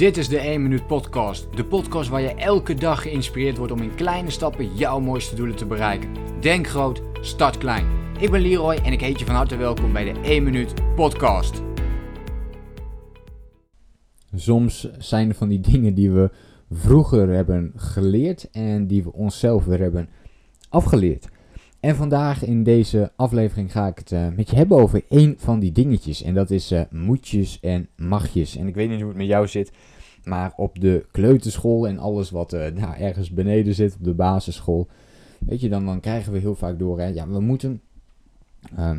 Dit is de 1 Minuut Podcast. De podcast waar je elke dag geïnspireerd wordt om in kleine stappen jouw mooiste doelen te bereiken. Denk groot, start klein. Ik ben Leroy en ik heet je van harte welkom bij de 1 Minuut Podcast. Soms zijn er van die dingen die we vroeger hebben geleerd en die we onszelf weer hebben afgeleerd. En vandaag in deze aflevering ga ik het uh, met je hebben over één van die dingetjes. En dat is uh, moetjes en magjes. En ik weet niet hoe het met jou zit, maar op de kleuterschool en alles wat uh, nou, ergens beneden zit, op de basisschool. Weet je, dan, dan krijgen we heel vaak door, hè, ja, we moeten ehm,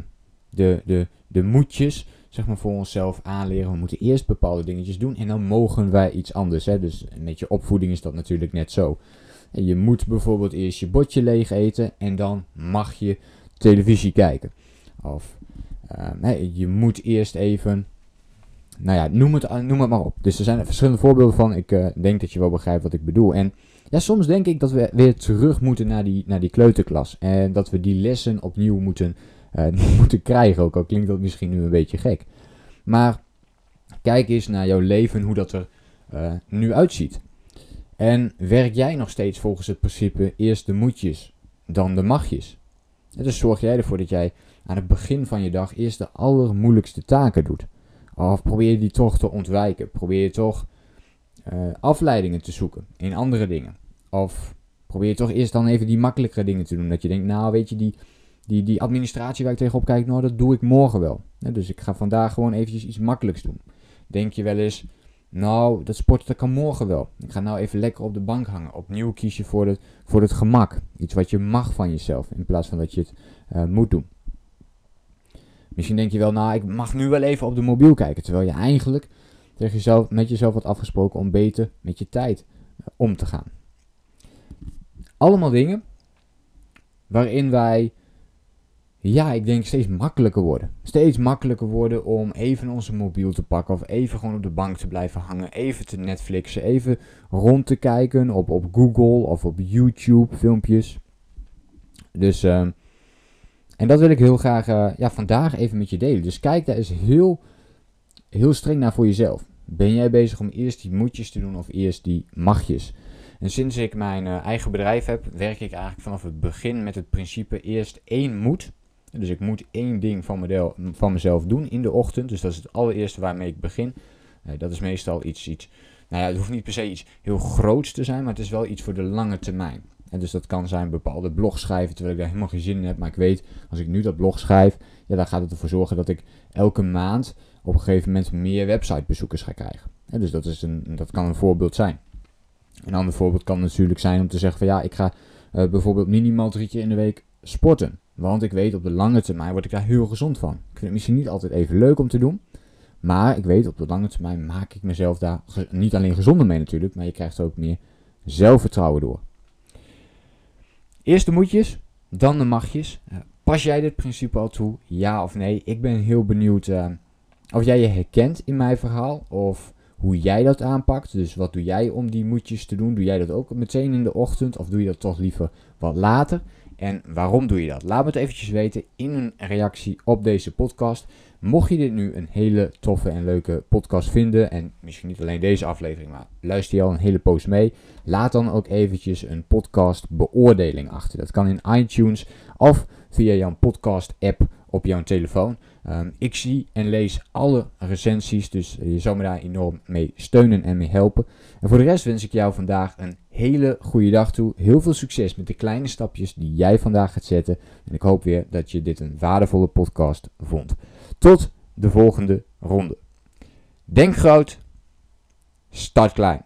de, de, de moetjes zeg maar, voor onszelf aanleren. We moeten eerst bepaalde dingetjes doen en dan mogen wij iets anders. Hè. Dus met je opvoeding is dat natuurlijk net zo. Je moet bijvoorbeeld eerst je bordje leeg eten en dan mag je televisie kijken. Of uh, je moet eerst even. Nou ja, noem het, noem het maar op. Dus er zijn verschillende voorbeelden van. Ik uh, denk dat je wel begrijpt wat ik bedoel. En ja, soms denk ik dat we weer terug moeten naar die, naar die kleuterklas. En dat we die lessen opnieuw moeten, uh, moeten krijgen. Ook al klinkt dat misschien nu een beetje gek. Maar kijk eens naar jouw leven, hoe dat er nu uitziet. En werk jij nog steeds volgens het principe eerst de moetjes, dan de magjes? dus zorg jij ervoor dat jij aan het begin van je dag eerst de allermoeilijkste taken doet. Of probeer je die toch te ontwijken. Probeer je toch uh, afleidingen te zoeken in andere dingen. Of probeer je toch eerst dan even die makkelijkere dingen te doen. Dat je denkt, nou weet je, die, die, die administratie waar ik tegenop kijk, nou dat doe ik morgen wel. dus ik ga vandaag gewoon eventjes iets makkelijks doen. Denk je wel eens, nou, dat sporten kan morgen wel. Ik ga nou even lekker op de bank hangen. Opnieuw kies je voor het, voor het gemak. Iets wat je mag van jezelf. In plaats van dat je het uh, moet doen. Misschien denk je wel, nou, ik mag nu wel even op de mobiel kijken. Terwijl je eigenlijk met jezelf had afgesproken om beter met je tijd uh, om te gaan. Allemaal dingen waarin wij ja, ik denk steeds makkelijker worden. Steeds makkelijker worden om even onze mobiel te pakken of even gewoon op de bank te blijven hangen, even te Netflixen, even rond te kijken op, op Google of op YouTube filmpjes. Dus, uh, en dat wil ik heel graag uh, ja, vandaag even met je delen. Dus kijk daar eens heel, heel streng naar voor jezelf. Ben jij bezig om eerst die moetjes te doen of eerst die magjes? En sinds ik mijn uh, eigen bedrijf heb, werk ik eigenlijk vanaf het begin met het principe eerst één moet dus ik moet één ding van, model, van mezelf doen in de ochtend. Dus dat is het allereerste waarmee ik begin. Dat is meestal iets, iets, nou ja, het hoeft niet per se iets heel groots te zijn, maar het is wel iets voor de lange termijn. En dus dat kan zijn bepaalde blog schrijven, terwijl ik daar helemaal geen zin in heb. Maar ik weet, als ik nu dat blog schrijf, ja, dan gaat het ervoor zorgen dat ik elke maand op een gegeven moment meer websitebezoekers ga krijgen. En dus dat, is een, dat kan een voorbeeld zijn. Een ander voorbeeld kan natuurlijk zijn om te zeggen van ja, ik ga uh, bijvoorbeeld minimaal drie keer in de week sporten. Want ik weet op de lange termijn word ik daar heel gezond van. Ik vind het misschien niet altijd even leuk om te doen. Maar ik weet op de lange termijn maak ik mezelf daar niet alleen gezonder mee natuurlijk. Maar je krijgt ook meer zelfvertrouwen door. Eerst de moetjes, dan de magjes. Uh, pas jij dit principe al toe? Ja of nee? Ik ben heel benieuwd uh, of jij je herkent in mijn verhaal. Of hoe jij dat aanpakt. Dus wat doe jij om die moetjes te doen? Doe jij dat ook meteen in de ochtend? Of doe je dat toch liever wat later? En waarom doe je dat? Laat me het eventjes weten in een reactie op deze podcast. Mocht je dit nu een hele toffe en leuke podcast vinden, en misschien niet alleen deze aflevering, maar luister je al een hele poos mee, laat dan ook eventjes een podcast beoordeling achter. Dat kan in iTunes of via jouw podcast app op jouw telefoon. Ehm, ik zie en lees alle recensies, dus je zou me daar enorm mee steunen en mee helpen. En voor de rest wens ik jou vandaag een hele goede dag toe. Heel veel succes met de kleine stapjes die jij vandaag gaat zetten. En ik hoop weer dat je dit een waardevolle podcast vond. Tot de volgende ronde. Denk groot, start klein.